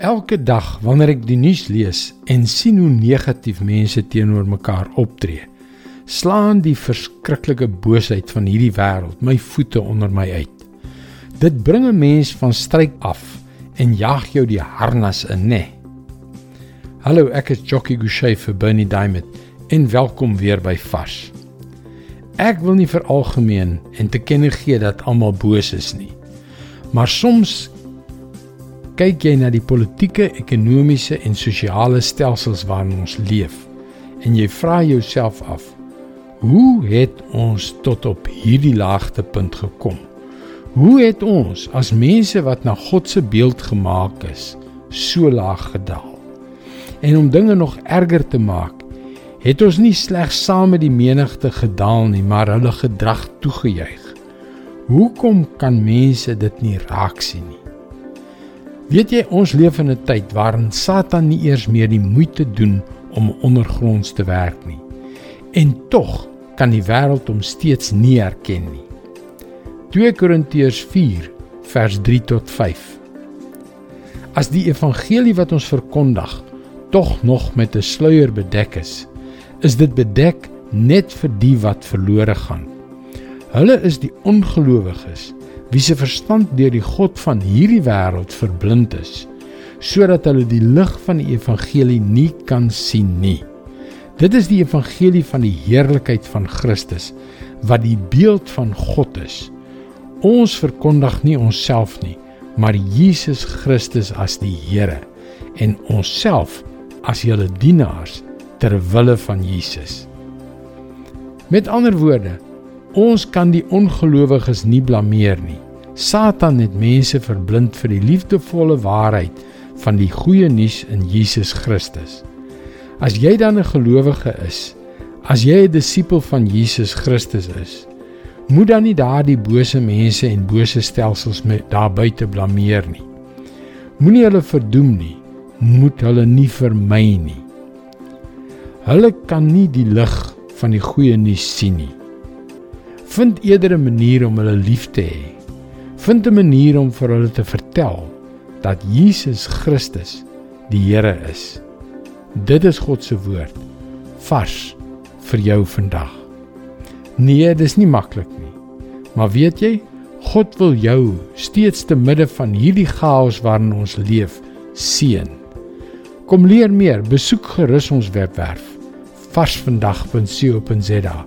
Elke dag wanneer ek die nuus lees en sien hoe negatief mense teenoor mekaar optree, slaan die verskriklike boosheid van hierdie wêreld my voete onder my uit. Dit bring 'n mens van stryk af en jaag jou die harnas in, né? Nee. Hallo, ek is Jockey Gouchee vir Bernie Diamond en welkom weer by Vars. Ek wil nie vir algemeen en te kenne gee dat almal boos is nie. Maar soms kyk jy na die politieke, ekonomiese en sosiale stelsels waarin ons leef en jy vra jouself af: Hoe het ons tot op hierdie laagtepunt gekom? Hoe het ons as mense wat na God se beeld gemaak is, so laag gedaal? En om dinge nog erger te maak, het ons nie slegs saam met die menigte gedaal nie, maar hulle gedrag toegejuig. Hoekom kan mense dit nie raak sien nie? Weet jy ons leef in 'n tyd waarin Satan nie eers meer die moeite doen om ondergronds te werk nie. En tog kan die wêreld hom steeds nie erken nie. 2 Korintiërs 4 vers 3 tot 5. As die evangelie wat ons verkondig tog nog met 'n sluier bedek is, is dit bedek net vir die wat verlore gaan. Hulle is die ongelowiges wie se verstand deur die god van hierdie wêreld verblind is sodat hulle die lig van die evangelie nie kan sien nie. Dit is die evangelie van die heerlikheid van Christus wat die beeld van God is. Ons verkondig nie onsself nie, maar Jesus Christus as die Here en onsself as julle dienaars ter wille van Jesus. Met ander woorde, ons kan die ongelowiges nie blameer nie. Satan het mense verblind vir die liefdevolle waarheid van die goeie nuus in Jesus Christus. As jy dan 'n gelowige is, as jy 'n disipel van Jesus Christus is, moet dan nie daardie bose mense en bose stelsels met daar buite blameer nie. Moenie hulle verdoem nie, moet hulle nie vermy nie. Hulle kan nie die lig van die goeie nuus sien nie. Vind eerder 'n manier om hulle lief te hê. Vind 'n manier om vir hulle te vertel dat Jesus Christus die Here is. Dit is God se woord vars vir jou vandag. Nee, dis nie maklik nie. Maar weet jy, God wil jou steeds te midde van hierdie chaos waarin ons leef, seën. Kom leer meer, besoek gerus ons webwerf varsvandag.co.za